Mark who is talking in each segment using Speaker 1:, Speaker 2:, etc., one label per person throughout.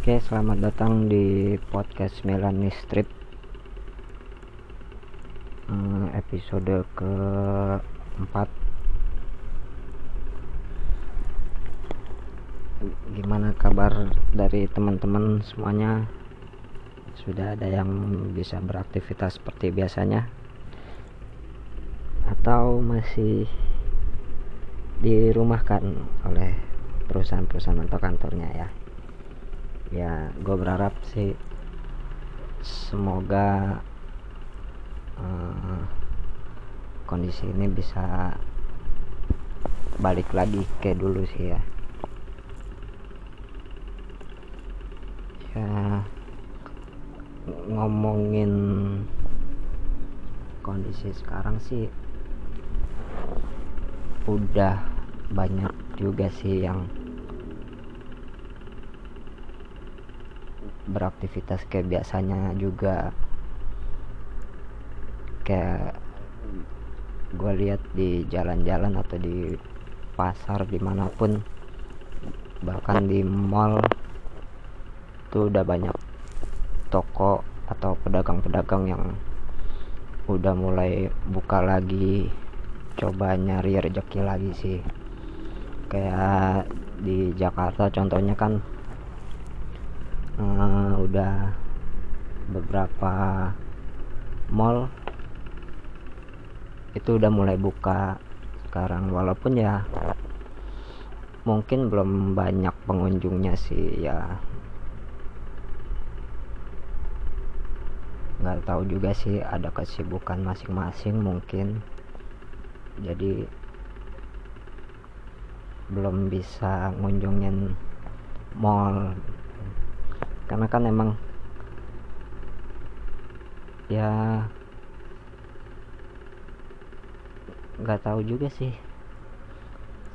Speaker 1: Oke, selamat datang di podcast Melani Strip hmm, episode keempat. Gimana kabar dari teman-teman semuanya? Sudah ada yang bisa beraktivitas seperti biasanya? Atau masih dirumahkan oleh perusahaan-perusahaan atau kantornya ya? Ya gue berharap sih semoga uh, kondisi ini bisa balik lagi kayak dulu sih ya. Ya ngomongin kondisi sekarang sih udah banyak juga sih yang beraktivitas kayak biasanya juga. Kayak gue lihat di jalan-jalan atau di pasar di mana pun bahkan di mall tuh udah banyak toko atau pedagang-pedagang yang udah mulai buka lagi coba nyari rezeki lagi sih. Kayak di Jakarta contohnya kan uh, udah beberapa mall itu udah mulai buka sekarang. Walaupun ya mungkin belum banyak pengunjungnya sih ya. Nggak tahu juga sih ada kesibukan masing-masing mungkin. Jadi belum bisa ngunjungin mall karena kan emang ya nggak tahu juga sih.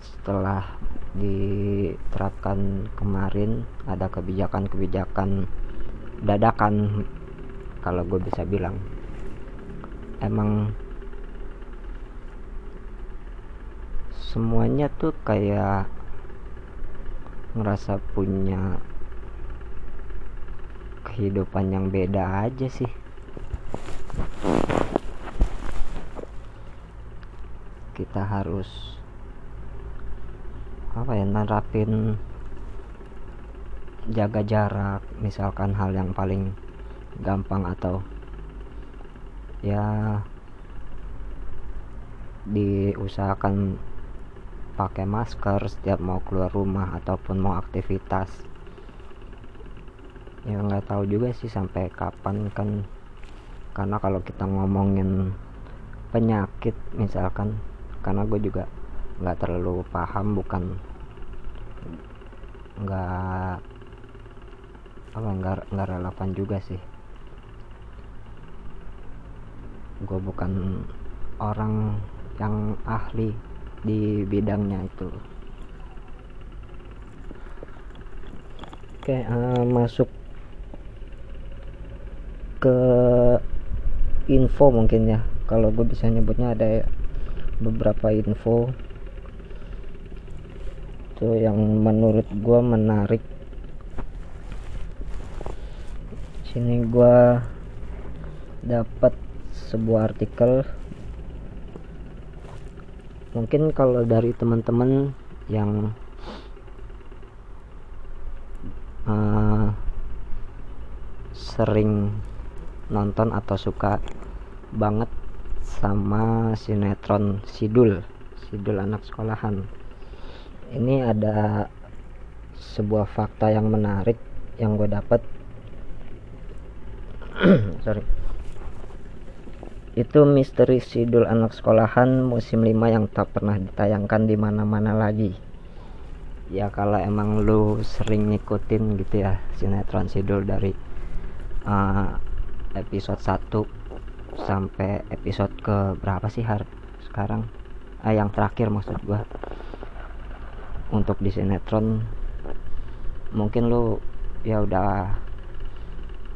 Speaker 1: Setelah diterapkan kemarin ada kebijakan-kebijakan dadakan kalau gue bisa bilang. Emang semuanya tuh kayak ngerasa punya kehidupan yang beda aja sih. Kita harus apa ya nerapin jaga jarak misalkan hal yang paling gampang atau ya diusahakan pakai masker setiap mau keluar rumah ataupun mau aktivitas ya nggak tahu juga sih sampai kapan kan. Karena kalau kita ngomongin penyakit misalkan karena gue juga nggak terlalu paham bukan nggak apa nggak nggak relevan juga sih. Gue bukan orang yang ahli di bidangnya itu. Oke uh, masuk ke info mungkin ya. Kalau gue bisa nyebutnya ada beberapa info. Tuh yang menurut gue menarik. Sini gue dapat sebuah artikel. Mungkin kalau dari teman-teman yang uh, sering nonton atau suka banget sama sinetron Sidul Sidul anak sekolahan. Ini ada sebuah fakta yang menarik yang gue dapat sorry. Itu misteri Sidul anak sekolahan musim 5 yang tak pernah ditayangkan di mana-mana lagi. Ya kalau emang lu sering ngikutin gitu ya sinetron Sidul dari uh, episode 1 sampai episode ke berapa sih hari sekarang? Ah yang terakhir maksud gua. Untuk di sinetron mungkin lu ya udah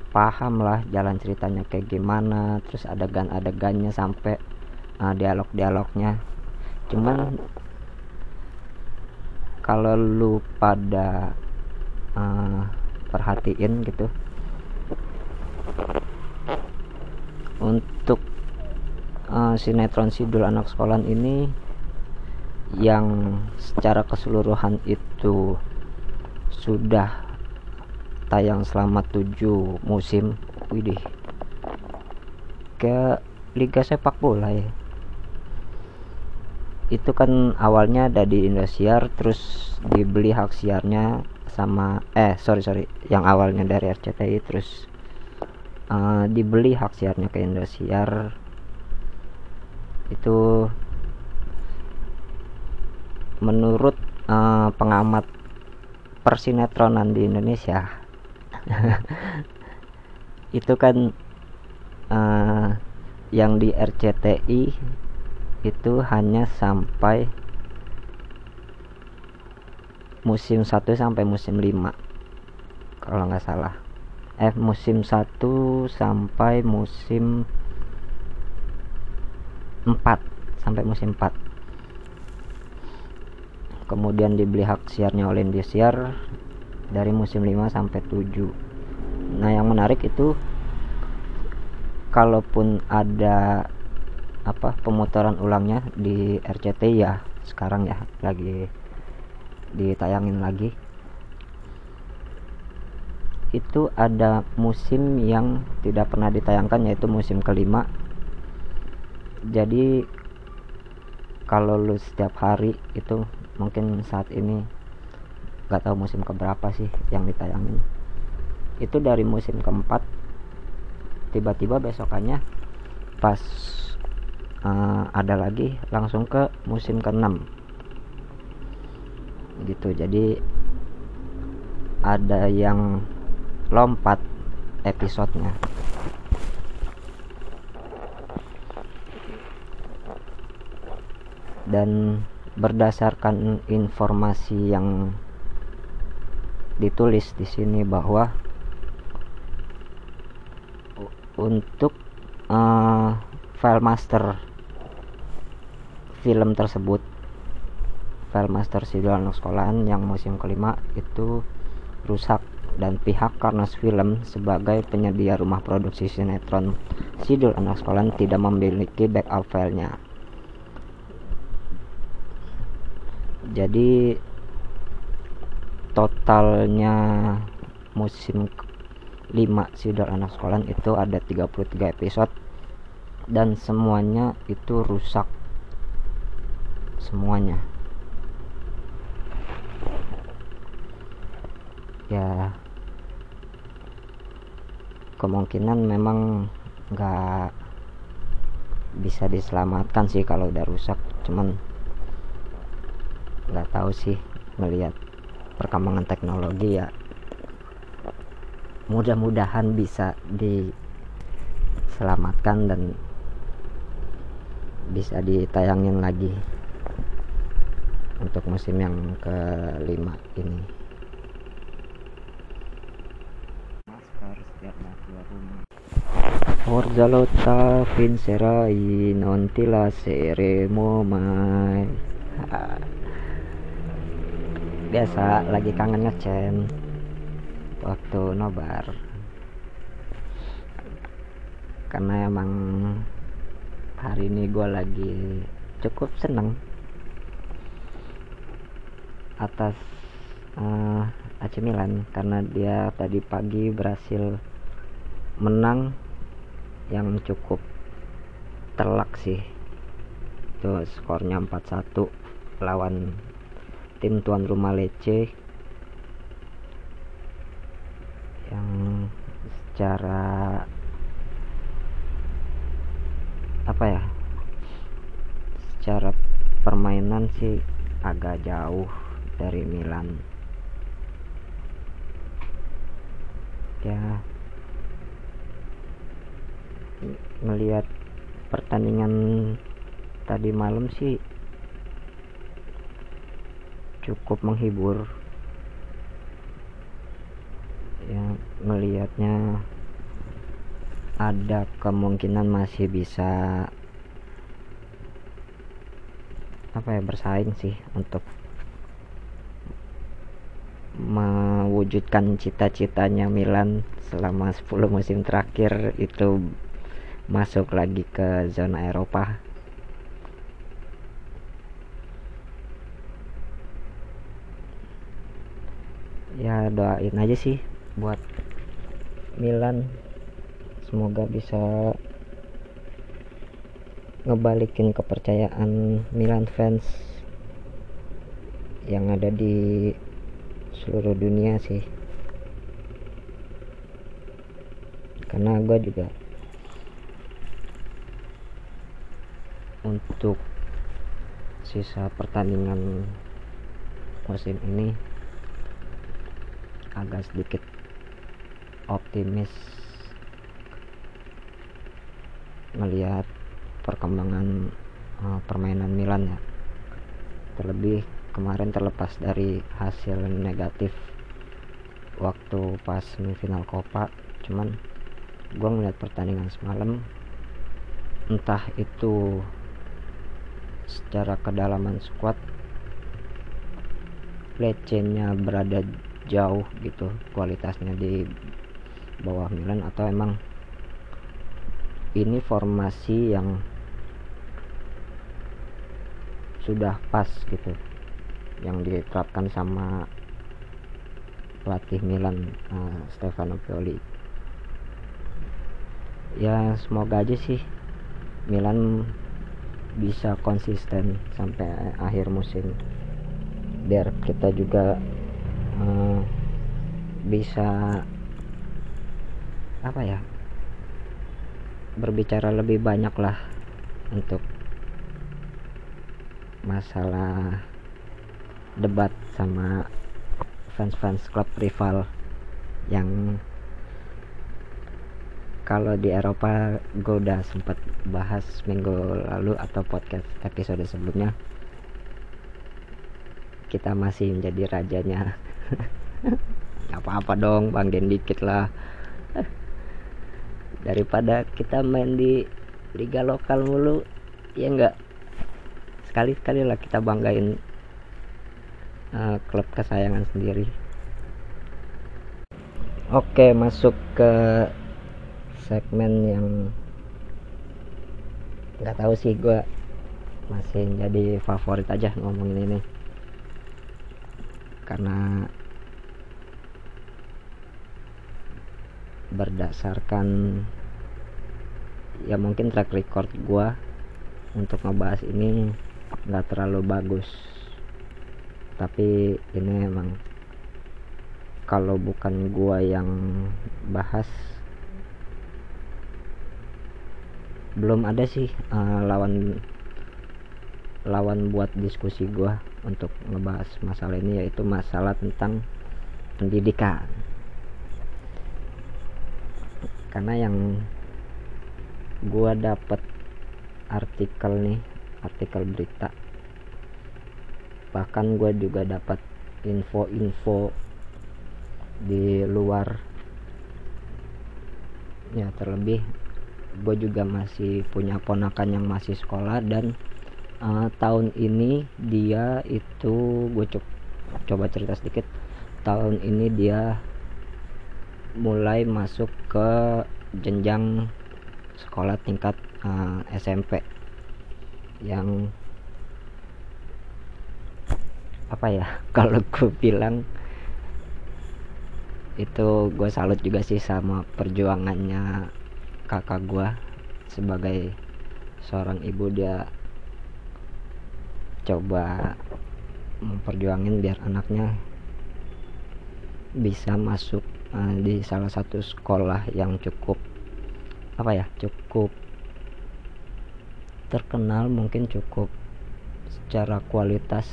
Speaker 1: paham lah jalan ceritanya kayak gimana terus adegan-adegannya sampai uh, dialog-dialognya. Cuman kalau lu pada uh, perhatiin gitu untuk uh, sinetron Sidul Anak Sekolahan ini yang secara keseluruhan itu sudah tayang selama 7 musim widih. Ke Liga Sepak Bola ya. Itu kan awalnya ada di Indosiar terus dibeli hak siarnya sama eh sorry sorry yang awalnya dari RCTI terus uh, dibeli hak siarnya ke Indosiar itu menurut uh, pengamat persinetronan di Indonesia. Itu kan uh, yang di RCTI itu hanya sampai musim 1 sampai musim 5 kalau nggak salah eh musim 1 sampai musim 4 sampai musim 4 kemudian dibeli hak siarnya oleh Indosiar dari musim 5 sampai 7 nah yang menarik itu kalaupun ada apa pemutaran ulangnya di RCTI ya sekarang ya lagi ditayangin lagi itu ada musim yang tidak pernah ditayangkan yaitu musim kelima. Jadi kalau lu setiap hari itu mungkin saat ini gak tahu musim keberapa sih yang ditayangin. Itu dari musim keempat tiba-tiba besokannya pas uh, ada lagi langsung ke musim keenam. Gitu jadi ada yang lompat episodenya. Dan berdasarkan informasi yang ditulis di sini bahwa untuk uh, file master film tersebut Filemaster Sidul Anak Sekolahan yang musim kelima itu rusak dan pihak Karnas Film sebagai penyedia rumah produksi sinetron Sidul Anak Sekolahan tidak memiliki backup filenya. Jadi totalnya musim 5 Sidul Anak Sekolahan itu ada 33 episode dan semuanya itu rusak semuanya ya kemungkinan memang nggak bisa diselamatkan sih kalau udah rusak. Cuman nggak tahu sih melihat perkembangan teknologi ya mudah-mudahan bisa diselamatkan dan bisa ditayangin lagi untuk musim yang kelima ini Orzalota vincerai non ti mai biasa lagi kangen ngecen. Waktu nobar. Karena emang hari ini gue lagi cukup seneng atas uh, AC Milan. Karena dia tadi pagi berhasil menang yang cukup telak sih. Itu skornya 4-1 lawan tim tuan rumah Lecce. Yang secara apa ya? Secara permainan sih agak jauh dari Milan. Ya melihat pertandingan tadi malam sih cukup menghibur. Yang melihatnya ada kemungkinan masih bisa apa ya bersaing sih untuk mewujudkan cita-citanya Milan selama 10 musim terakhir itu masuk lagi ke zona Eropa. Ya doain aja sih buat Milan. Semoga bisa ngebalikin kepercayaan Milan fans yang ada di seluruh dunia sih. Karena gue juga untuk sisa pertandingan musim ini agak sedikit optimis melihat perkembangan uh, permainan Milan ya. Terlebih kemarin terlepas dari hasil negatif waktu pas semifinal Copa cuman gue ngeliat pertandingan semalam entah itu secara kedalaman squad lecenya berada jauh gitu kualitasnya di bawah Milan atau emang ini formasi yang sudah pas gitu yang diterapkan sama pelatih Milan uh, Stefano Pioli. Ya semoga aja sih Milan bisa konsisten sampai akhir musim. Biar kita juga uh, bisa apa ya berbicara lebih banyak lah untuk masalah debat sama fans-fans klub rival yang kalau di Eropa gue udah sempat bahas minggu lalu atau podcast episode sebelumnya. Kita masih menjadi rajanya. Apa-apa dong banggain dikit lah. Daripada kita main di liga lokal mulu ya enggak sekali-sekali lah kita banggain uh, klub kesayangan sendiri. Oke masuk ke segmen yang nggak tahu sih gue masih jadi favorit aja ngomongin ini. Karena berdasarkan ya mungkin track record gua untuk ngebahas ini nggak terlalu bagus. Tapi ini emang kalau bukan gua yang bahas belum ada sih uh, lawan lawan buat diskusi gua untuk ngebahas masalah ini yaitu masalah tentang pendidikan. Karena yang gua dapat artikel nih artikel berita bahkan gue juga dapat info-info di luar ya terlebih gue juga masih punya ponakan yang masih sekolah dan uh, tahun ini dia itu gue co coba cerita sedikit. Tahun ini dia mulai masuk ke jenjang sekolah tingkat uh, eh, SMP yang apa ya kalau gue bilang itu gue salut juga sih sama perjuangannya kakak gue sebagai seorang ibu dia coba memperjuangin biar anaknya bisa masuk uh, di salah satu sekolah yang cukup apa ya cukup terkenal mungkin cukup secara kualitas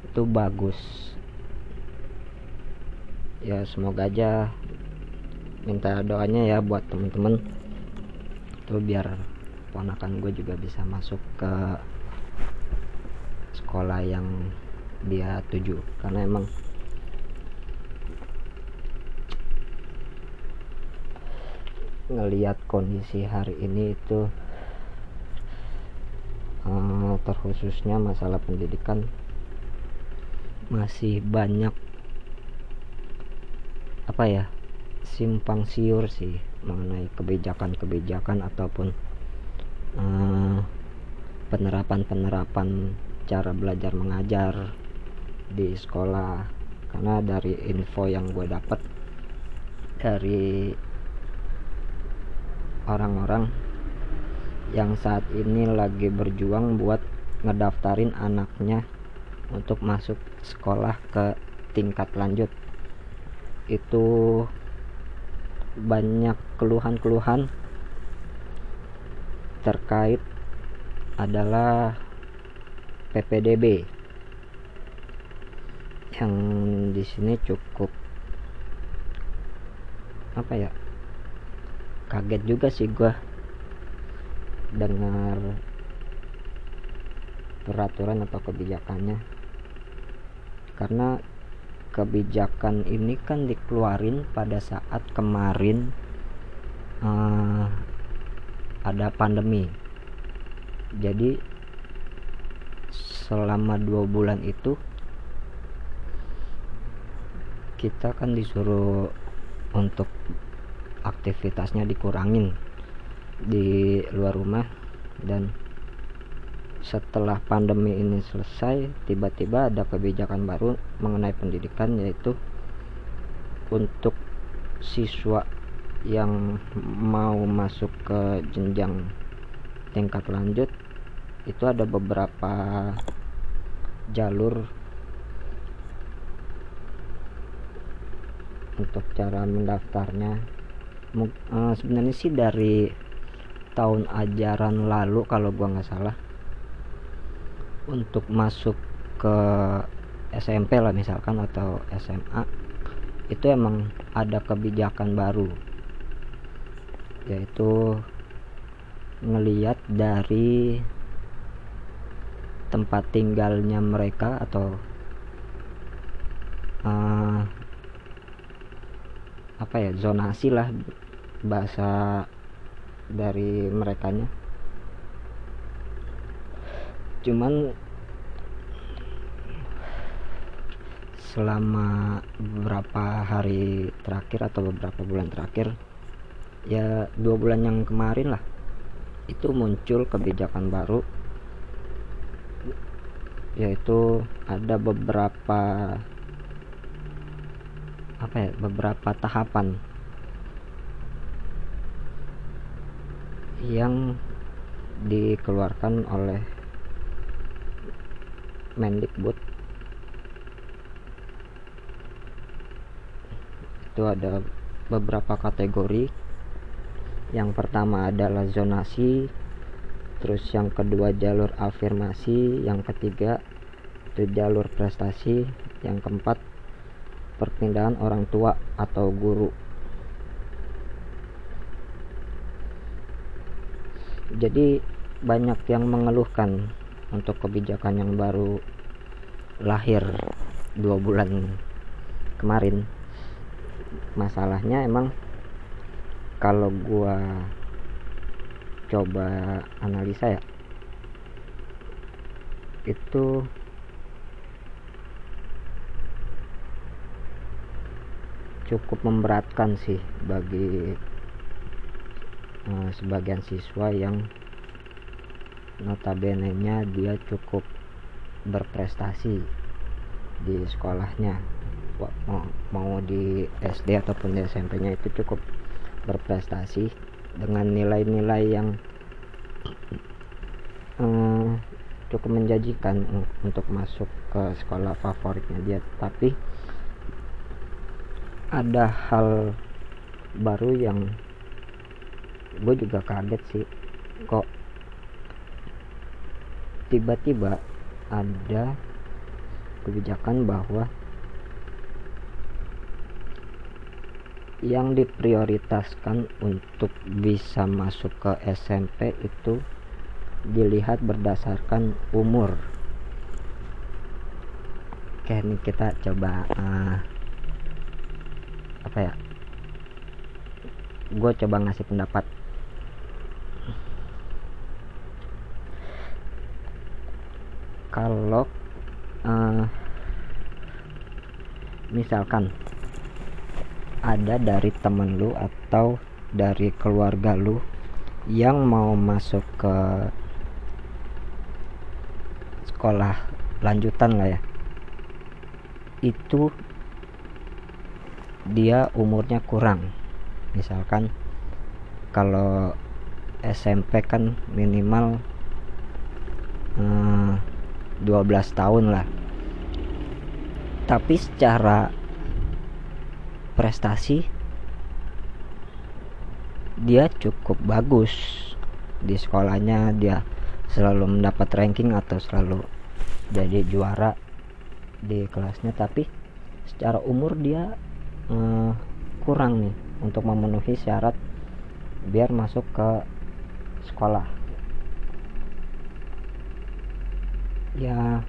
Speaker 1: itu bagus. Ya semoga aja minta doanya ya buat temen-temen tuh biar ponakan gue juga bisa masuk ke sekolah yang dia tuju. Karena emang ngelihat kondisi hari ini itu uh, terkhususnya masalah pendidikan masih banyak apa ya simpang siur sih mengenai kebijakan-kebijakan ataupun uh, penerapan-penerapan cara belajar mengajar di sekolah. Karena dari info yang gue dapat dari orang-orang yang saat ini lagi berjuang buat ngedaftarin anaknya untuk masuk sekolah ke tingkat lanjut. Itu banyak keluhan-keluhan terkait adalah PPDB yang di sini cukup apa ya kaget juga sih gua dengar peraturan atau kebijakannya. Karena kebijakan ini kan dikeluarin pada saat kemarin uh, ada pandemi. Jadi selama dua bulan itu kita kan disuruh untuk aktivitasnya dikurangin di luar rumah dan setelah pandemi ini selesai tiba-tiba ada kebijakan baru mengenai pendidikan yaitu untuk siswa yang mau masuk ke jenjang tingkat lanjut itu ada beberapa jalur untuk cara mendaftarnya. Uh, sebenarnya sih dari tahun ajaran lalu kalau gua nggak salah untuk masuk ke SMP lah misalkan atau SMA itu emang ada kebijakan baru. Yaitu ngeliat dari tempat tinggalnya mereka atau uh, apa ya zonasi lah bahasa dari merekanya cuman selama beberapa hari terakhir atau beberapa bulan terakhir ya dua bulan yang kemarin lah itu muncul kebijakan baru. Yaitu ada beberapa apa ya beberapa tahapan yang dikeluarkan oleh Mendikbud itu ada beberapa kategori. Yang pertama adalah zonasi terus yang kedua jalur afirmasi yang ketiga itu jalur prestasi yang keempat perpindahan orang tua atau guru. Jadi banyak yang mengeluhkan untuk kebijakan yang baru lahir dua bulan kemarin. Masalahnya emang kalau gua coba analisa ya itu cukup memberatkan sih bagi uh, sebagian siswa yang notabene nya dia cukup berprestasi di sekolahnya. Mau, mau di SD ataupun di SMP nya itu cukup berprestasi dengan nilai-nilai yang um, cukup menjanjikan untuk masuk ke sekolah favoritnya dia. Tapi ada hal baru yang gue juga kaget sih. Kok tiba-tiba ada kebijakan bahwa yang diprioritaskan untuk bisa masuk ke SMP itu dilihat berdasarkan umur. Oke ini kita coba uh, apa ya? Gue coba ngasih pendapat kalau uh, misalkan ada dari temen lu atau dari keluarga lu yang mau masuk ke sekolah lanjutan lah ya itu dia umurnya kurang. Misalkan kalau SMP kan minimal eh, 12 tahun lah. Tapi secara prestasi dia cukup bagus di sekolahnya. Dia selalu mendapat ranking atau selalu jadi juara di kelasnya. Tapi secara umur dia eh, kurang nih untuk memenuhi syarat biar masuk ke sekolah ya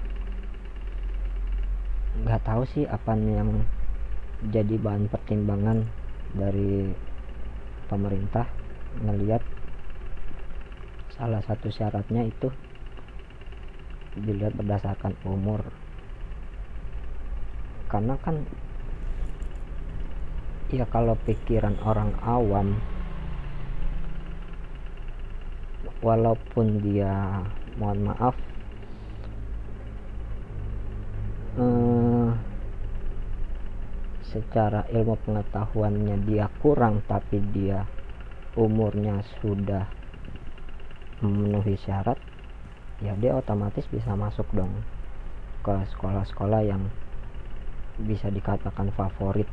Speaker 1: nggak tahu sih apa yang jadi bahan pertimbangan dari pemerintah melihat salah satu syaratnya itu dilihat berdasarkan umur. Karena kan ya kalau pikiran orang awam walaupun dia mohon maaf eh, secara ilmu pengetahuannya dia kurang tapi dia umurnya sudah memenuhi syarat ya dia otomatis bisa masuk dong ke sekolah-sekolah yang bisa dikatakan favorit.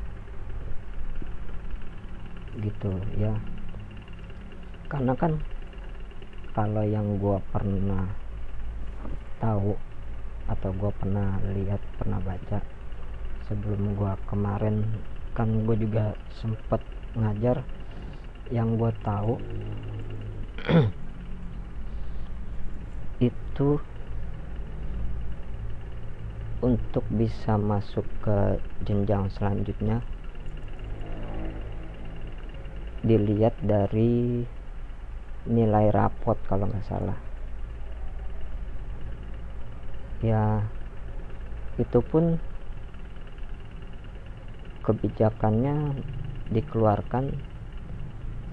Speaker 1: Gitu ya. Karena kan kalau yang gue pernah tahu atau gue pernah lihat pernah baca. Sebelum gue kemarin kan gue juga sempet ngajar. Yang gue tahu itu untuk bisa masuk ke jenjang selanjutnya dilihat dari nilai rapot kalau nggak salah ya itu pun kebijakannya dikeluarkan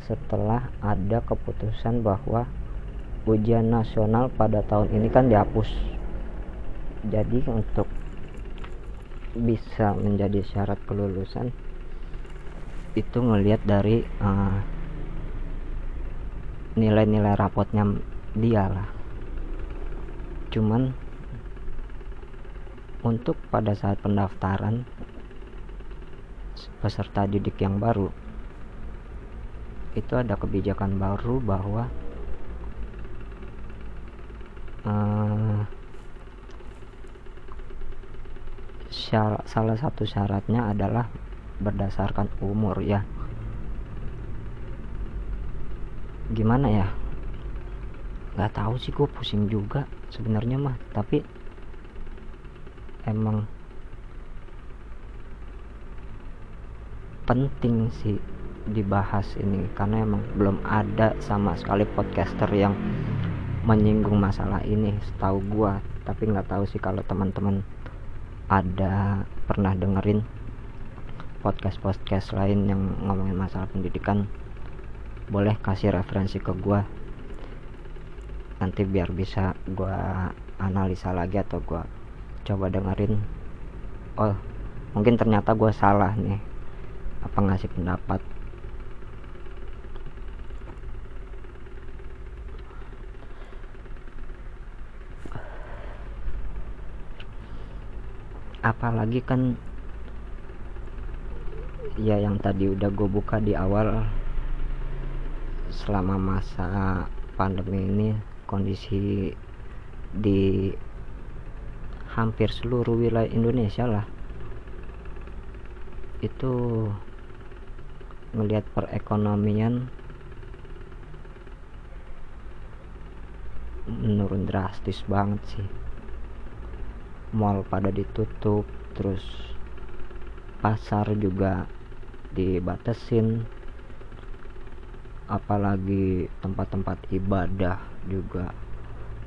Speaker 1: setelah ada keputusan bahwa ujian nasional pada tahun ini kan dihapus. Jadi untuk bisa menjadi syarat kelulusan itu ngelihat dari uh, nilai-nilai rapotnya dia lah. Cuman untuk pada saat pendaftaran peserta didik yang baru itu ada kebijakan baru bahwa uh, syarat, salah satu syaratnya adalah berdasarkan umur ya. Gimana ya? Nggak tahu sih gue pusing juga sebenarnya mah. Tapi emang penting sih dibahas ini karena emang belum ada sama sekali podcaster yang menyinggung masalah ini setahu gua. Tapi nggak tahu sih kalau teman-teman ada pernah dengerin podcast-podcast lain yang ngomongin masalah pendidikan boleh kasih referensi ke gua. Nanti biar bisa gua analisa lagi atau gua coba dengerin. Oh mungkin ternyata gua salah nih. Apa ngasih pendapat? Apalagi kan ya yang tadi udah gue buka di awal selama masa pandemi ini kondisi di hampir seluruh wilayah Indonesia lah. Itu melihat perekonomian menurun drastis banget sih. Mall pada ditutup terus pasar juga dibatasin. Apalagi tempat-tempat ibadah juga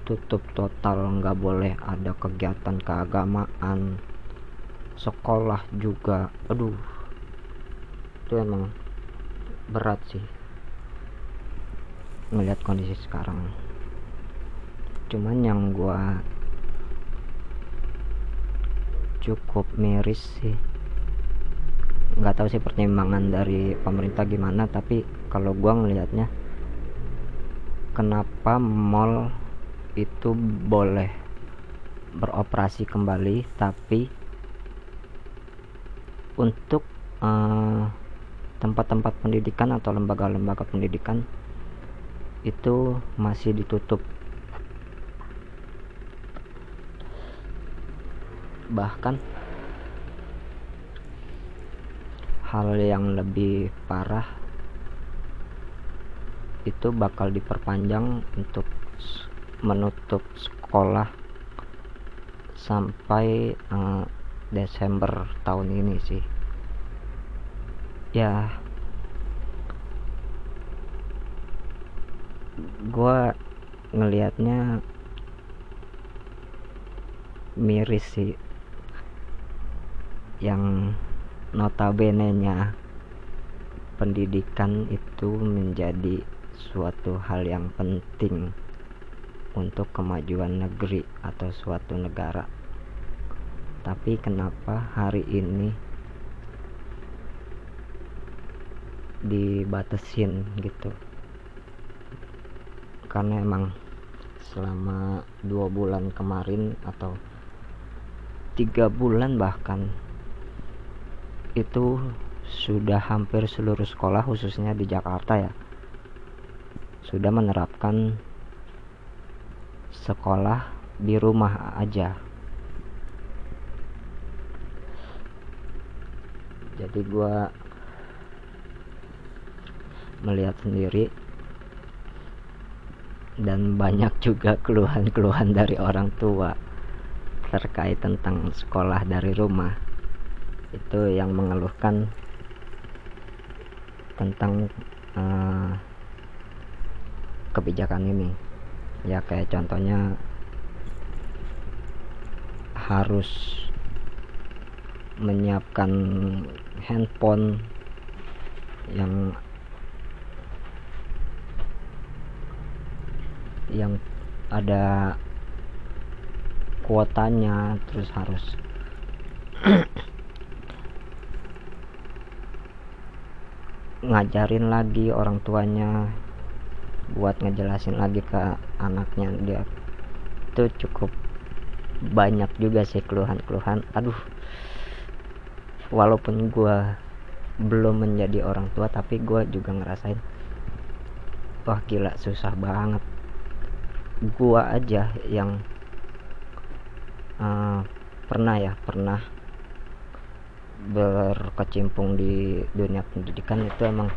Speaker 1: tutup total nggak boleh ada kegiatan keagamaan. Sekolah juga aduh itu emang berat sih ngelihat kondisi sekarang. Cuman yang gua cukup miris sih nggak tahu sih pertimbangan dari pemerintah gimana tapi kalau gua ngelihatnya kenapa mall itu boleh beroperasi kembali tapi untuk eh, tempat-tempat pendidikan atau lembaga-lembaga pendidikan itu masih ditutup. Bahkan hal yang lebih parah itu bakal diperpanjang untuk menutup sekolah sampai uh, Desember tahun ini sih. Ya gue ngelihatnya miris sih yang notabene nya pendidikan itu menjadi suatu hal yang penting untuk kemajuan negeri atau suatu negara. Tapi kenapa hari ini dibatasin gitu? Karena emang selama dua bulan kemarin atau tiga bulan bahkan itu sudah hampir seluruh sekolah khususnya di Jakarta ya sudah menerapkan sekolah di rumah aja. Jadi gua melihat sendiri dan banyak juga keluhan-keluhan dari orang tua terkait tentang sekolah dari rumah. Itu yang mengeluhkan tentang uh, kebijakan ini ya kayak contohnya harus menyiapkan handphone yang yang ada kuotanya terus harus ngajarin lagi orang tuanya buat ngejelasin lagi ke anaknya. Dia itu cukup banyak juga sih keluhan-keluhan. Aduh walaupun gue belum menjadi orang tua tapi gue juga ngerasain wah gila susah banget. Gue aja yang uh, pernah ya pernah berkecimpung di dunia pendidikan itu emang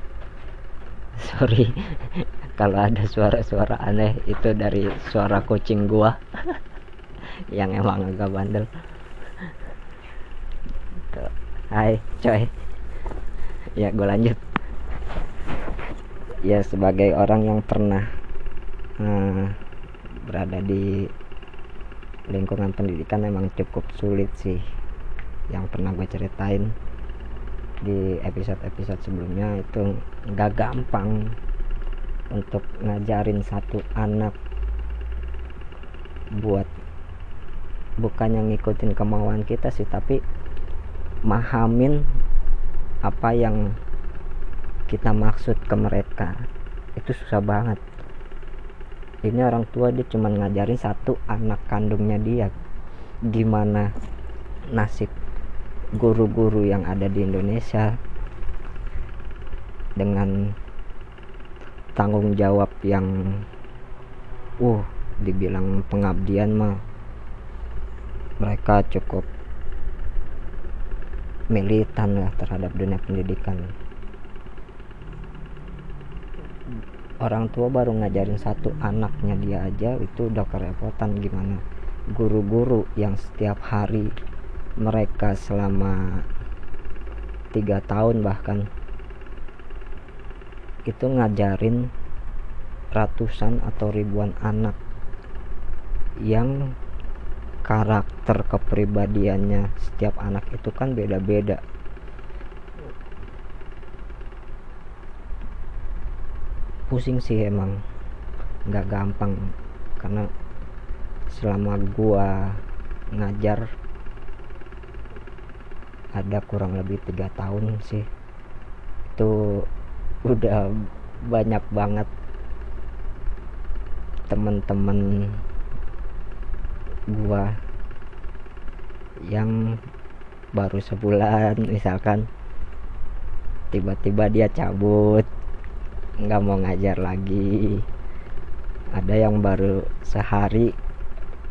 Speaker 1: sorry kalau ada suara-suara aneh itu dari suara kucing gua. Yang emang agak bandel. Hai coy. Ya gue lanjut. Ya sebagai orang yang pernah uh, berada di lingkungan pendidikan emang cukup sulit sih. Yang pernah gue ceritain di episode-episode sebelumnya itu nggak gampang untuk ngajarin satu anak buat bukannya ngikutin kemauan kita sih tapi mahamin apa yang kita maksud ke mereka. Itu susah banget. Ini orang tua dia cuma ngajarin satu anak kandungnya dia. Gimana nasib guru-guru yang ada di Indonesia dengan tanggung jawab yang uh dibilang pengabdian mah mereka cukup militan lah terhadap dunia pendidikan. Orang tua baru ngajarin satu anaknya dia aja itu udah kerepotan gimana. Guru-guru yang setiap hari mereka selama tiga tahun bahkan itu ngajarin ratusan atau ribuan anak yang karakter kepribadiannya setiap anak itu kan beda-beda. Pusing sih emang nggak gampang karena selama gua ngajar ada kurang lebih tiga tahun sih. Itu udah banyak banget temen-temen gua yang baru sebulan misalkan tiba-tiba dia cabut nggak mau ngajar lagi. Ada yang baru sehari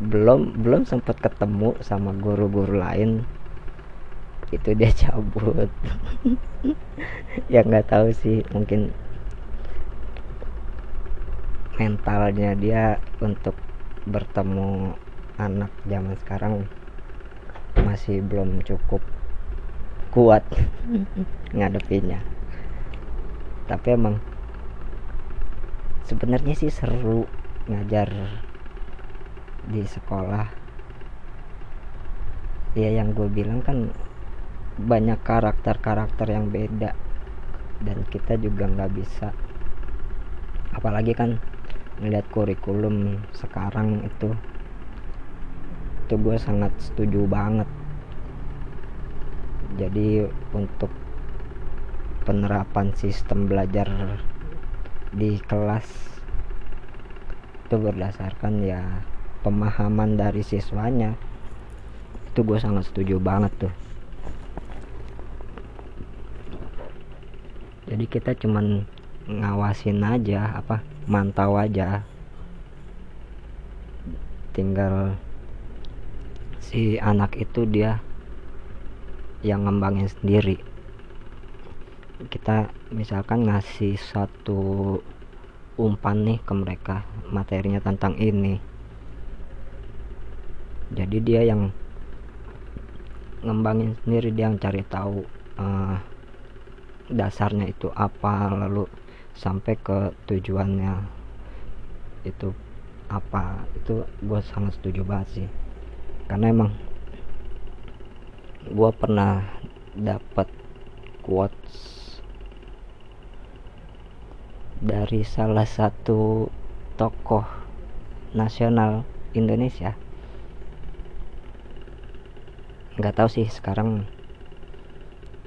Speaker 1: belum belum sempat ketemu sama guru-guru lain itu dia cabut. Ya nggak tahu sih mungkin mentalnya dia untuk bertemu anak zaman sekarang masih belum cukup kuat ngadepinnya. Tapi emang sebenarnya sih seru ngajar di sekolah. Ya yang gue bilang kan banyak karakter-karakter yang beda. Dan kita juga nggak bisa. Apalagi kan melihat kurikulum sekarang itu itu gue sangat setuju banget. Jadi untuk penerapan sistem belajar di kelas itu berdasarkan ya pemahaman dari siswanya itu gue sangat setuju banget tuh jadi kita cuman ngawasin aja apa mantau aja. Tinggal si anak itu dia yang ngembangin sendiri. Kita misalkan ngasih satu umpan nih ke mereka materinya tentang ini. Jadi dia yang ngembangin sendiri dia yang cari tahu uh, dasarnya itu apa lalu sampai ke tujuannya itu apa. Itu gue sangat setuju banget sih. Karena emang gue pernah dapat quotes dari salah satu tokoh nasional Indonesia. Nggak tahu sih sekarang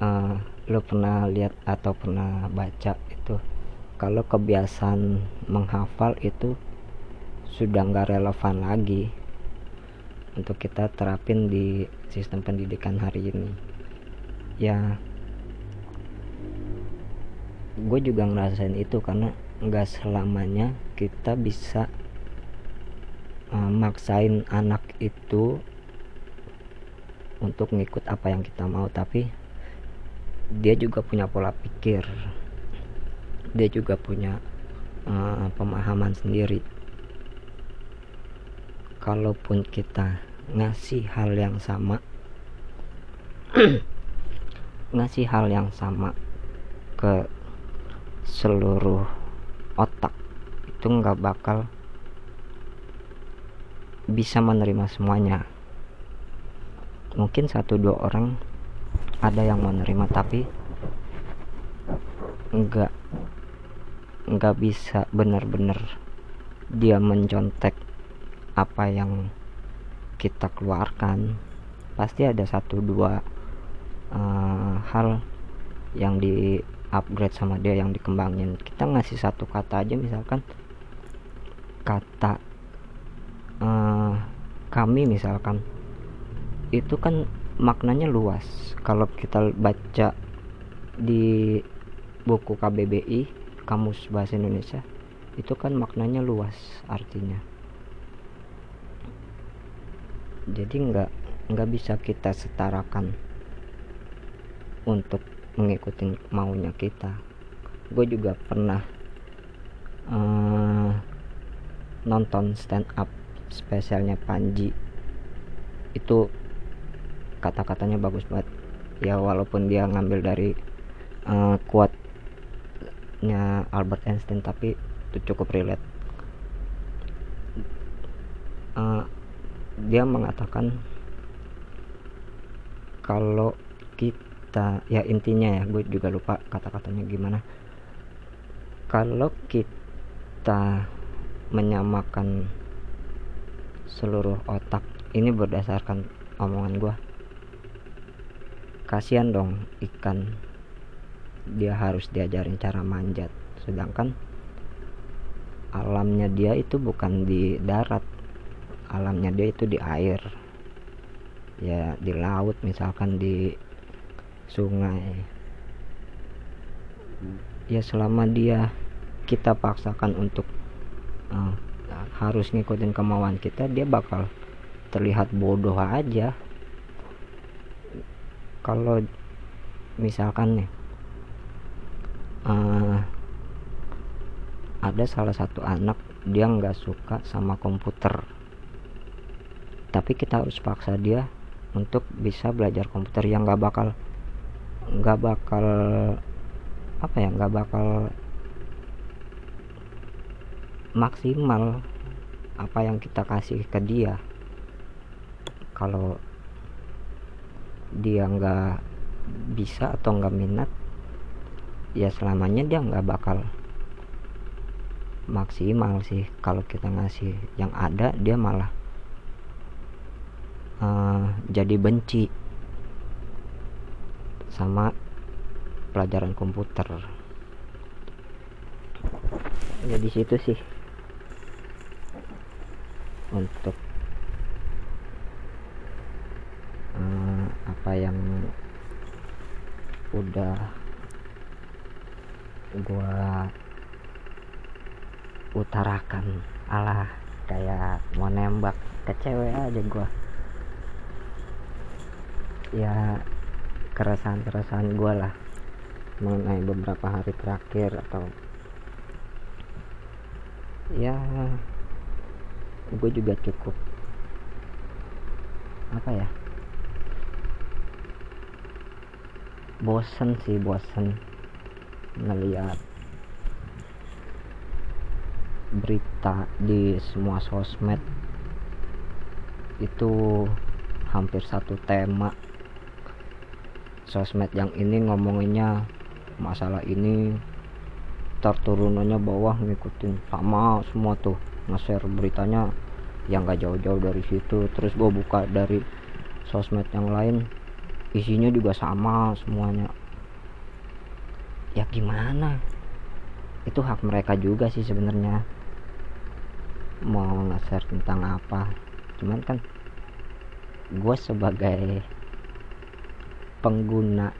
Speaker 1: uh, lo pernah lihat atau pernah baca itu kalau kebiasaan menghafal itu sudah nggak relevan lagi untuk kita terapin di sistem pendidikan hari ini. Ya gue juga ngerasain itu karena nggak selamanya kita bisa uh, maksain anak itu untuk ngikut apa yang kita mau. Tapi dia juga punya pola pikir. Dia juga punya uh, pemahaman sendiri. Kalaupun kita ngasih hal yang sama ngasih hal yang sama ke seluruh otak itu nggak bakal bisa menerima semuanya. Mungkin satu dua orang ada yang menerima tapi nggak nggak bisa benar-benar dia mencontek apa yang kita keluarkan. Pasti ada satu dua uh, hal yang di upgrade sama dia yang dikembangin. Kita ngasih satu kata aja misalkan kata uh, kami misalkan itu kan maknanya luas. Kalau kita baca di buku KBBI Kamus Bahasa Indonesia itu kan maknanya luas artinya. Jadi nggak nggak bisa kita setarakan untuk mengikuti maunya kita. Gue juga pernah uh, nonton stand up spesialnya Panji. Itu kata-katanya bagus banget. Ya walaupun dia ngambil dari uh, quote-nya Albert Einstein tapi itu cukup relate. Uh, dia mengatakan kalau kita ya intinya ya gue juga lupa kata-katanya gimana. Kalau kita menyamakan seluruh otak ini berdasarkan omongan gua kasihan dong ikan. Dia harus diajarin cara manjat. Sedangkan alamnya dia itu bukan di darat. Alamnya dia itu di air. Ya di laut misalkan di sungai. Ya selama dia kita paksakan untuk uh, harus ngikutin kemauan kita dia bakal terlihat bodoh aja kalau misalkan nih uh, ada salah satu anak dia nggak suka sama komputer. Tapi kita harus paksa dia untuk bisa belajar komputer yang nggak bakal nggak bakal apa ya nggak bakal maksimal apa yang kita kasih ke dia. Kalau dia nggak bisa atau nggak minat ya selamanya dia nggak bakal maksimal sih. Kalau kita ngasih yang ada dia malah uh, jadi benci sama pelajaran komputer. Ya situ sih. Untuk uh, apa yang udah gua utarakan. Alah kayak mau nembak ke cewek aja gua. Ya keresahan-keresahan gua lah mengenai beberapa hari terakhir atau ya gue juga cukup apa ya bosen sih bosen ngeliat berita di semua sosmed. Itu hampir satu tema. Sosmed yang ini ngomonginnya masalah ini turunannya bawah ngikutin sama semua tuh nge-share beritanya yang gak jauh-jauh dari situ. Terus gue buka dari sosmed yang lain isinya juga sama semuanya. Ya gimana? Itu hak mereka juga sih sebenarnya. Mau nge-share tentang apa? Cuman kan gue sebagai pengguna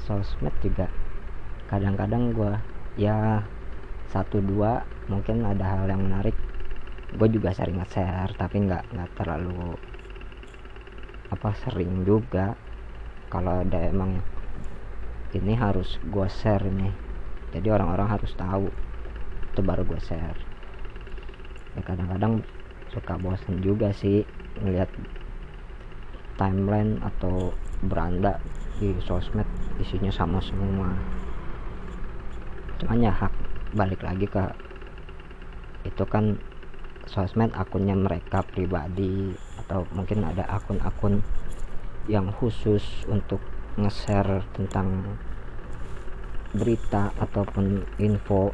Speaker 1: sosmed juga kadang-kadang gue ya satu dua mungkin ada hal yang menarik gue juga sering nge-share tapi nggak nggak terlalu apa sering juga kalau ada emang ini harus gue share nih jadi orang-orang harus tahu. Itu baru gue share. Ya kadang-kadang suka bosan juga sih ngeliat timeline atau beranda di sosmed isinya sama semua. Cuman ya hak balik lagi ke itu kan sosmed akunnya mereka pribadi atau mungkin ada akun-akun yang khusus untuk nge-share tentang berita ataupun info.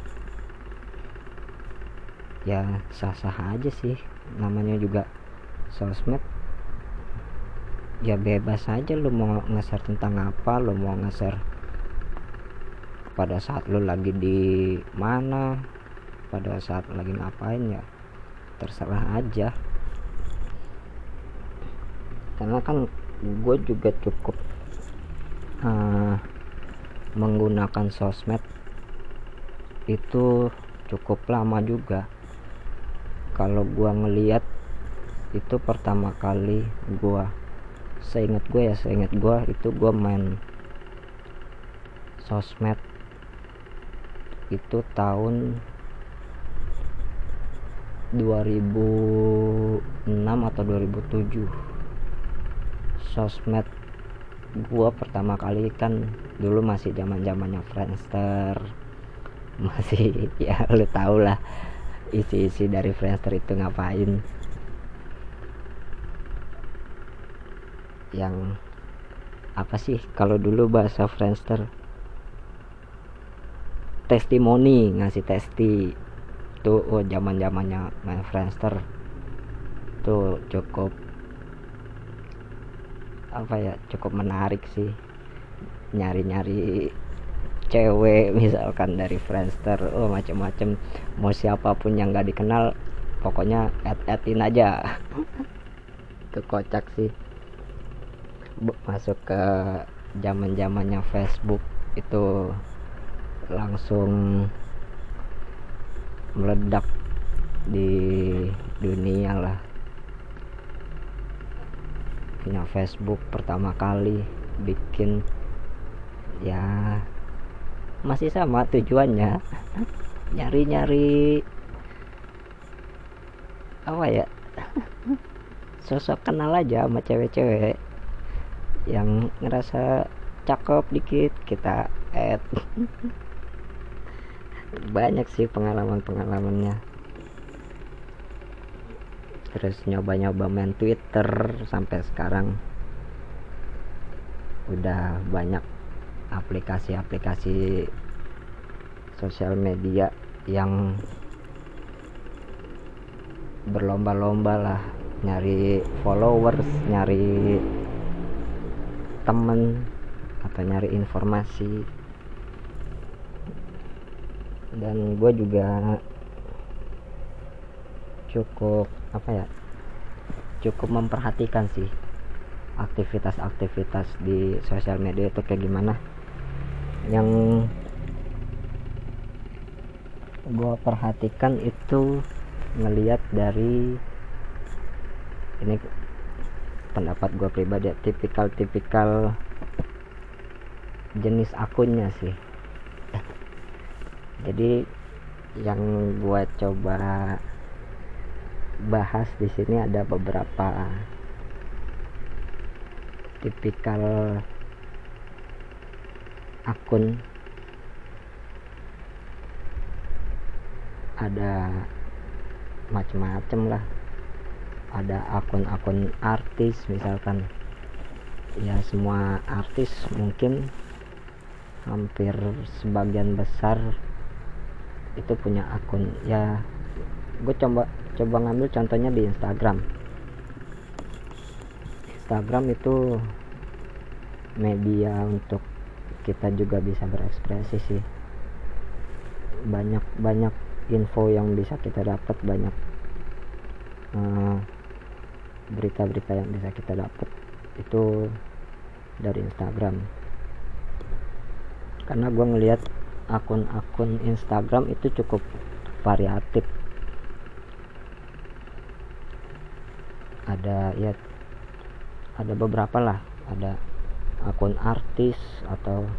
Speaker 1: Ya sah-sah aja sih. Namanya juga sosmed. Ya bebas aja lu mau nge-share tentang apa lu mau nge-share pada saat lu lagi di mana pada saat lagi ngapain ya terserah aja. Karena kan gue juga cukup uh, menggunakan sosmed. Itu cukup lama juga. Kalau gua ngeliat itu pertama kali gua seingat gue ya seingat gua itu gua main sosmed. Itu tahun 2006 atau 2007 sosmed gua pertama kali kan dulu masih zaman zamannya Friendster. Masih ya lu tau lah isi-isi dari Friendster itu ngapain. Yang apa sih kalau dulu bahasa Friendster? Testimoni ngasih testi. Tuh oh zaman zamannya main Friendster. Tuh cukup apa ya cukup menarik sih. Nyari-nyari cewek misalkan dari Friendster oh macam-macam mau siapa pun yang gak dikenal pokoknya add addin aja. Itu kocak sih. Masuk ke zaman zamannya Facebook itu langsung meledak di dunia lah punya Facebook pertama kali bikin ya masih sama tujuannya. Nyari-nyari apa ya sosok kenal aja sama cewek-cewek yang ngerasa cakep dikit kita add. Banyak sih pengalaman-pengalamannya terus nyoba-nyoba main Twitter sampai sekarang. Udah banyak aplikasi-aplikasi sosial media yang berlomba-lomba lah. Nyari followers nyari temen atau nyari informasi. Dan gue juga cukup apa ya cukup memperhatikan sih aktivitas-aktivitas di sosial media itu kayak gimana. Yang gue perhatikan itu ngeliat dari ini pendapat gue pribadi tipikal-tipikal jenis akunnya sih. Jadi yang gue coba bahas di sini ada beberapa tipikal akun. Ada macem-macem lah. Ada akun-akun artis misalkan. Ya semua artis mungkin hampir sebagian besar itu punya akun. Ya gue coba coba ngambil contohnya di Instagram. Instagram itu media untuk kita juga bisa berekspresi sih. Banyak banyak info yang bisa kita dapat banyak uh, berita-berita yang bisa kita dapat. Itu dari Instagram. Karena gue ngelihat akun-akun Instagram itu cukup variatif ada ya ada beberapa lah. Ada akun artis atau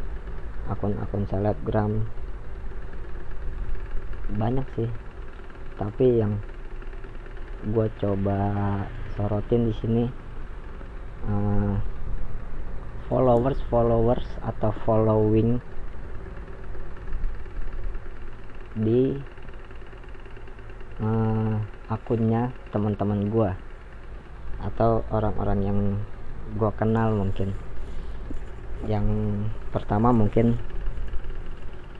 Speaker 1: akun-akun selebgram. Banyak sih. Tapi yang gue coba sorotin di sini uh, followers followers atau following di uh, akunnya teman-teman gue atau orang-orang yang gue kenal mungkin. Yang pertama mungkin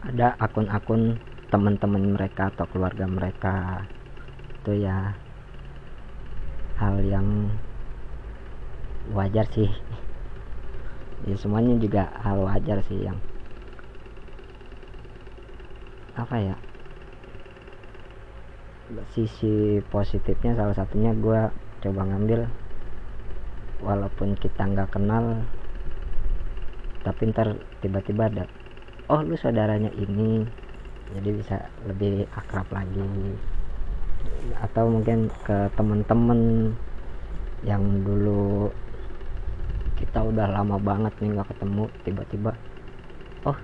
Speaker 1: ada akun-akun teman-teman mereka atau keluarga mereka. Itu ya hal yang wajar sih. Ya semuanya juga hal wajar sih yang apa ya? Sisi positifnya salah satunya gue coba ngambil. Walaupun kita nggak kenal tapi ntar tiba-tiba ada oh lu saudaranya ini. Jadi bisa lebih akrab lagi. Atau mungkin ke temen-temen yang dulu kita udah lama banget nih nggak ketemu tiba-tiba oh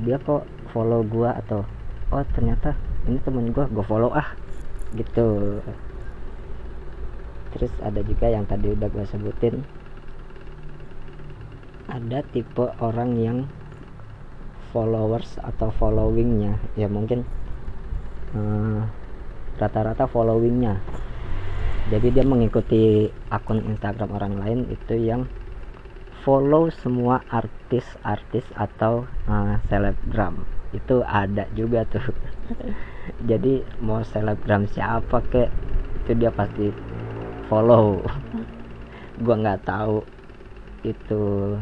Speaker 1: dia kok follow gua atau oh ternyata ini temen gua gua follow ah gitu terus ada juga yang tadi udah gue sebutin. Ada tipe orang yang followers atau followingnya. Ya mungkin rata rata-rata followingnya. Jadi dia mengikuti akun Instagram orang lain itu yang follow semua artis-artis atau uh, selebgram. Itu ada juga tuh. Jadi mau selebgram siapa kek itu dia pasti follow. Gua nggak tahu itu.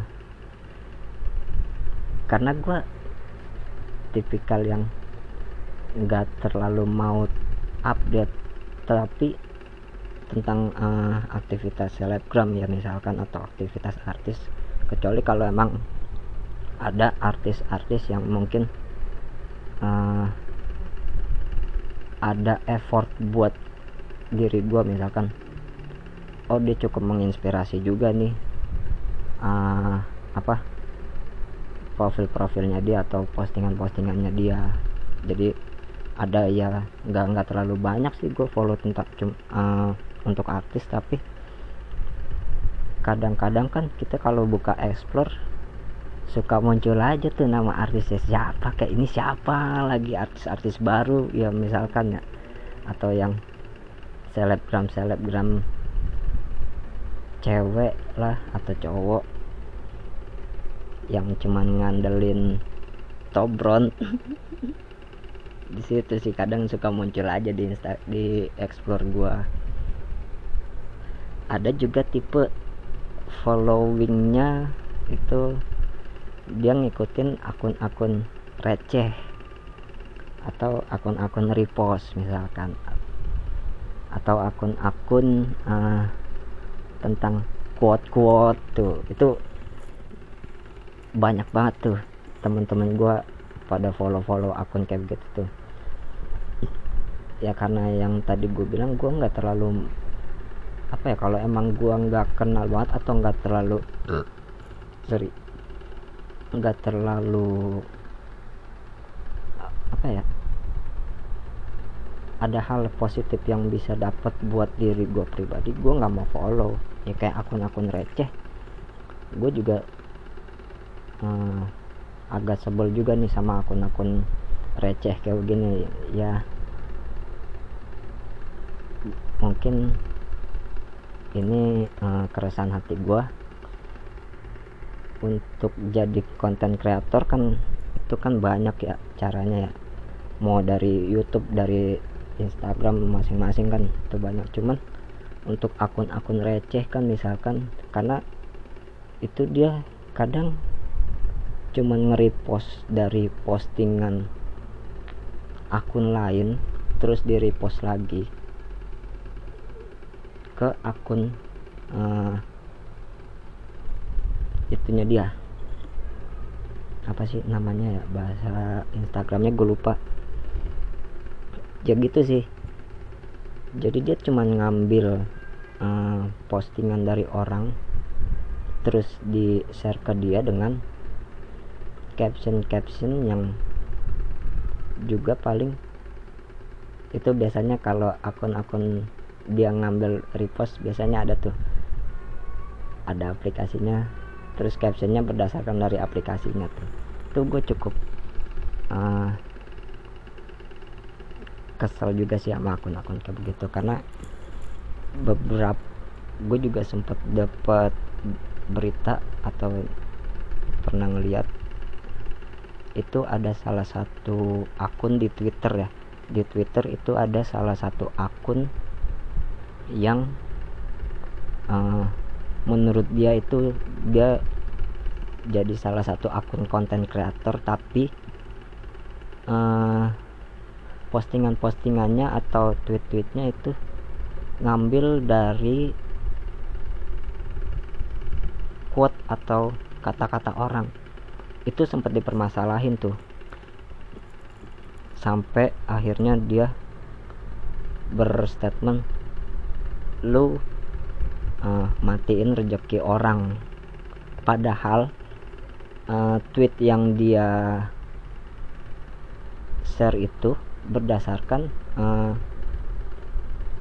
Speaker 1: Karena gua tipikal yang nggak terlalu mau update tapi tentang uh, aktivitas selebgram ya misalkan atau aktivitas artis. Kecuali kalau emang ada artis-artis yang mungkin uh, ada effort buat diri gue misalkan oh dia cukup menginspirasi juga nih. Uh, apa? Profil-profilnya dia atau postingan-postingannya dia. Jadi ada ya nggak nggak terlalu banyak sih gue follow tentang uh, untuk artis tapi kadang-kadang kan kita kalau buka explore suka muncul aja tuh nama artisnya. Siapa kayak ini? Siapa lagi artis-artis baru? Ya misalkan ya. Atau yang selebgram selebgram cewek lah atau cowok yang cuman ngandelin tobron. Di situ sih kadang suka muncul aja di insta di explore gua. Ada juga tipe followingnya itu dia ngikutin akun-akun receh atau akun-akun repost misalkan atau akun-akun uh, tentang quote-quote tuh. Itu banyak banget tuh teman-teman gua pada follow-follow akun kayak gitu tuh. Ya karena yang tadi gue bilang gue nggak terlalu apa ya kalau emang gue nggak kenal banget atau nggak terlalu sorry nggak terlalu apa ya ada hal positif yang bisa dapat buat diri gue pribadi gue nggak mau follow ya kayak akun-akun receh. Gue juga uh, agak sebel juga nih sama akun-akun receh kayak gini ya mungkin ini uh, keresahan hati gue untuk jadi konten kreator kan itu kan banyak ya caranya ya. Mau dari YouTube dari Instagram masing-masing kan itu banyak. Cuman untuk akun-akun receh kan misalkan. Karena itu dia kadang cuman nge-repost dari postingan akun lain terus di repost lagi ke akun uh, itunya dia. Apa sih namanya ya? Bahasa Instagramnya gue lupa. Ya gitu sih jadi dia cuma ngambil uh, postingan dari orang terus di share ke dia dengan caption-caption yang juga paling itu biasanya kalau akun-akun dia ngambil repost biasanya ada tuh. Ada aplikasinya terus captionnya berdasarkan dari aplikasinya tuh. Itu gue cukup uh, kesel juga sih sama akun-akun kayak begitu. Karena beberapa gue juga sempat dapat berita atau pernah ngeliat itu ada salah satu akun di Twitter ya. Di Twitter itu ada salah satu akun yang uh, menurut dia itu dia jadi salah satu akun konten kreator tapi uh, postingan-postingannya atau tweet-tweetnya itu ngambil dari quote atau kata-kata orang. Itu sempat dipermasalahin tuh. Sampai akhirnya dia berstatement lu uh, matiin rejeki orang. Padahal uh, tweet yang dia share itu berdasarkan eh,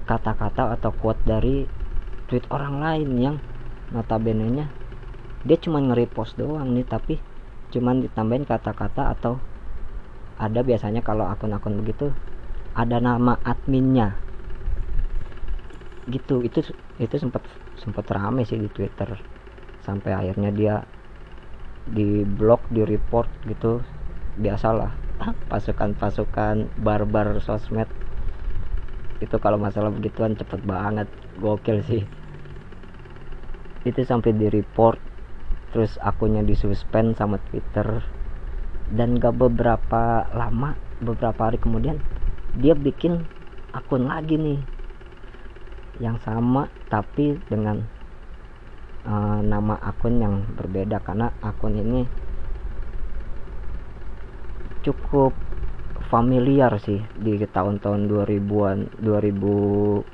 Speaker 1: kata-kata atau quote dari tweet orang lain yang notabene nya dia cuma nge-repost doang nih tapi cuman ditambahin kata-kata atau ada biasanya kalau akun-akun begitu ada nama adminnya. Gitu itu itu sempat sempat rame sih di Twitter. Sampai akhirnya dia di blog di report gitu biasalah pasukan-pasukan barbar sosmed. Itu kalau masalah begituan cepet banget. Gokil sih. Itu sampai di report terus akunnya disuspend sama Twitter. Dan gak beberapa lama beberapa hari kemudian dia bikin akun lagi nih. Yang sama tapi dengan uh, nama akun yang berbeda. Karena akun ini cukup familiar sih di tahun-tahun 2000-an 2015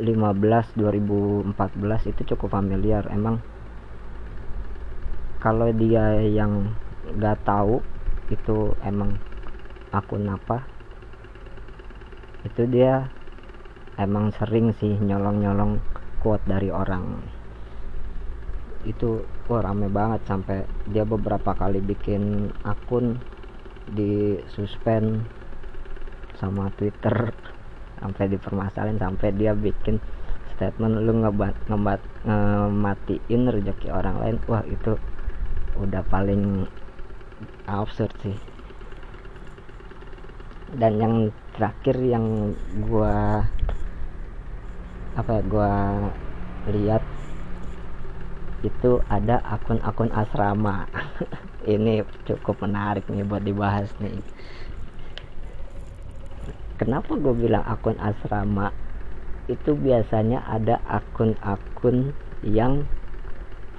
Speaker 1: 2014 itu cukup familiar. Emang kalau dia yang nggak tahu itu emang akun apa itu dia emang sering sih nyolong-nyolong quote dari orang. Itu wah rame banget sampai dia beberapa kali bikin akun di suspend sama Twitter sampai dipermasalahin sampai dia bikin statement lu ngebat ngebat ngematiin rezeki orang lain. Wah itu udah paling absurd sih. Dan yang terakhir yang gua apa ya gua lihat itu ada akun-akun asrama. Ini cukup menarik nih buat dibahas nih. Kenapa gue bilang akun asrama? Itu biasanya ada akun-akun yang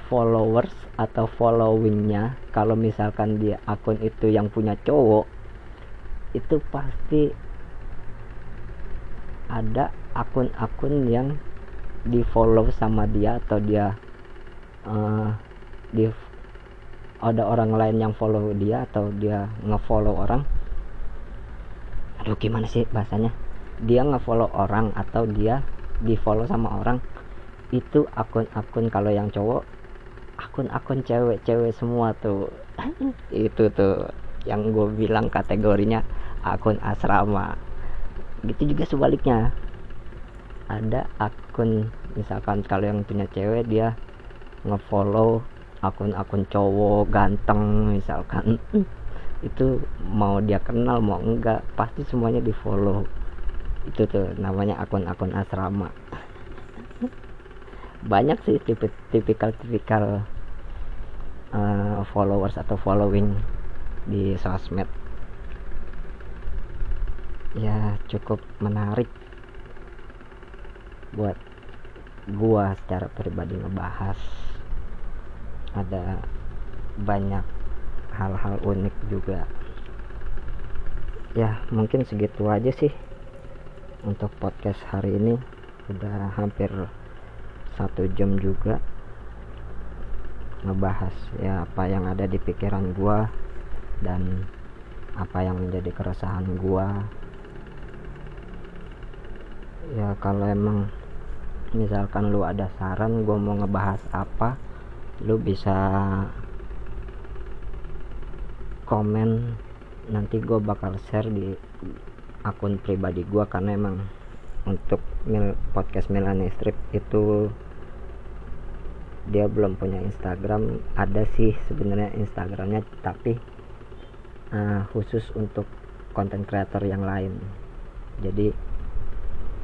Speaker 1: followers atau followingnya. Kalau misalkan dia akun itu yang punya cowok itu pasti ada akun-akun yang di follow sama dia atau dia uh, di ada orang lain yang follow dia atau dia ngefollow orang? Aduh gimana sih bahasanya? Dia ngefollow orang atau dia di follow sama orang? Itu akun-akun kalau yang cowok akun-akun cewek-cewek semua tuh. Itu tuh yang gue bilang kategorinya akun asrama. Gitu juga sebaliknya. Ada akun misalkan kalau yang punya cewek dia ngefollow akun-akun cowok ganteng misalkan. Itu mau dia kenal mau enggak pasti semuanya di follow itu tuh namanya akun-akun asrama. Banyak sih tipikal-tipikal uh, followers atau following di sosmed. Ya cukup menarik buat gua secara pribadi ngebahas ada banyak hal-hal unik juga. Ya mungkin segitu aja sih untuk podcast hari ini. Udah hampir satu jam juga ngebahas ya apa yang ada di pikiran gua dan apa yang menjadi keresahan gua. Ya kalau emang misalkan lu ada saran gua mau ngebahas apa lu bisa komen nanti gue bakal share di akun pribadi gue karena emang untuk mil, podcast Milani Strip itu dia belum punya Instagram. Ada sih sebenarnya Instagramnya tapi uh, khusus untuk konten creator yang lain. Jadi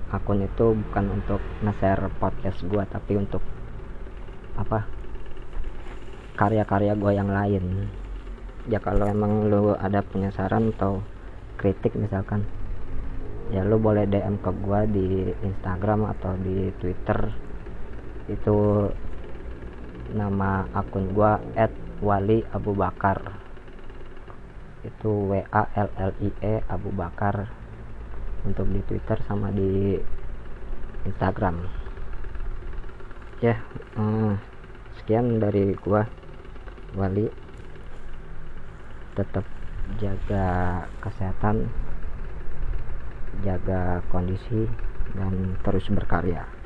Speaker 1: akun itu bukan untuk nge-share podcast gue tapi untuk apa karya-karya gue yang lain. Ya kalau emang lu ada punya saran atau kritik misalkan ya lu boleh DM ke gue di Instagram atau di Twitter. Itu nama akun gue at wali Abu Bakar. Itu W A L L I E Abu Bakar. Untuk di Twitter sama di Instagram. Ya hmm, sekian dari gua Wali. Tetap jaga kesehatan jaga kondisi dan terus berkarya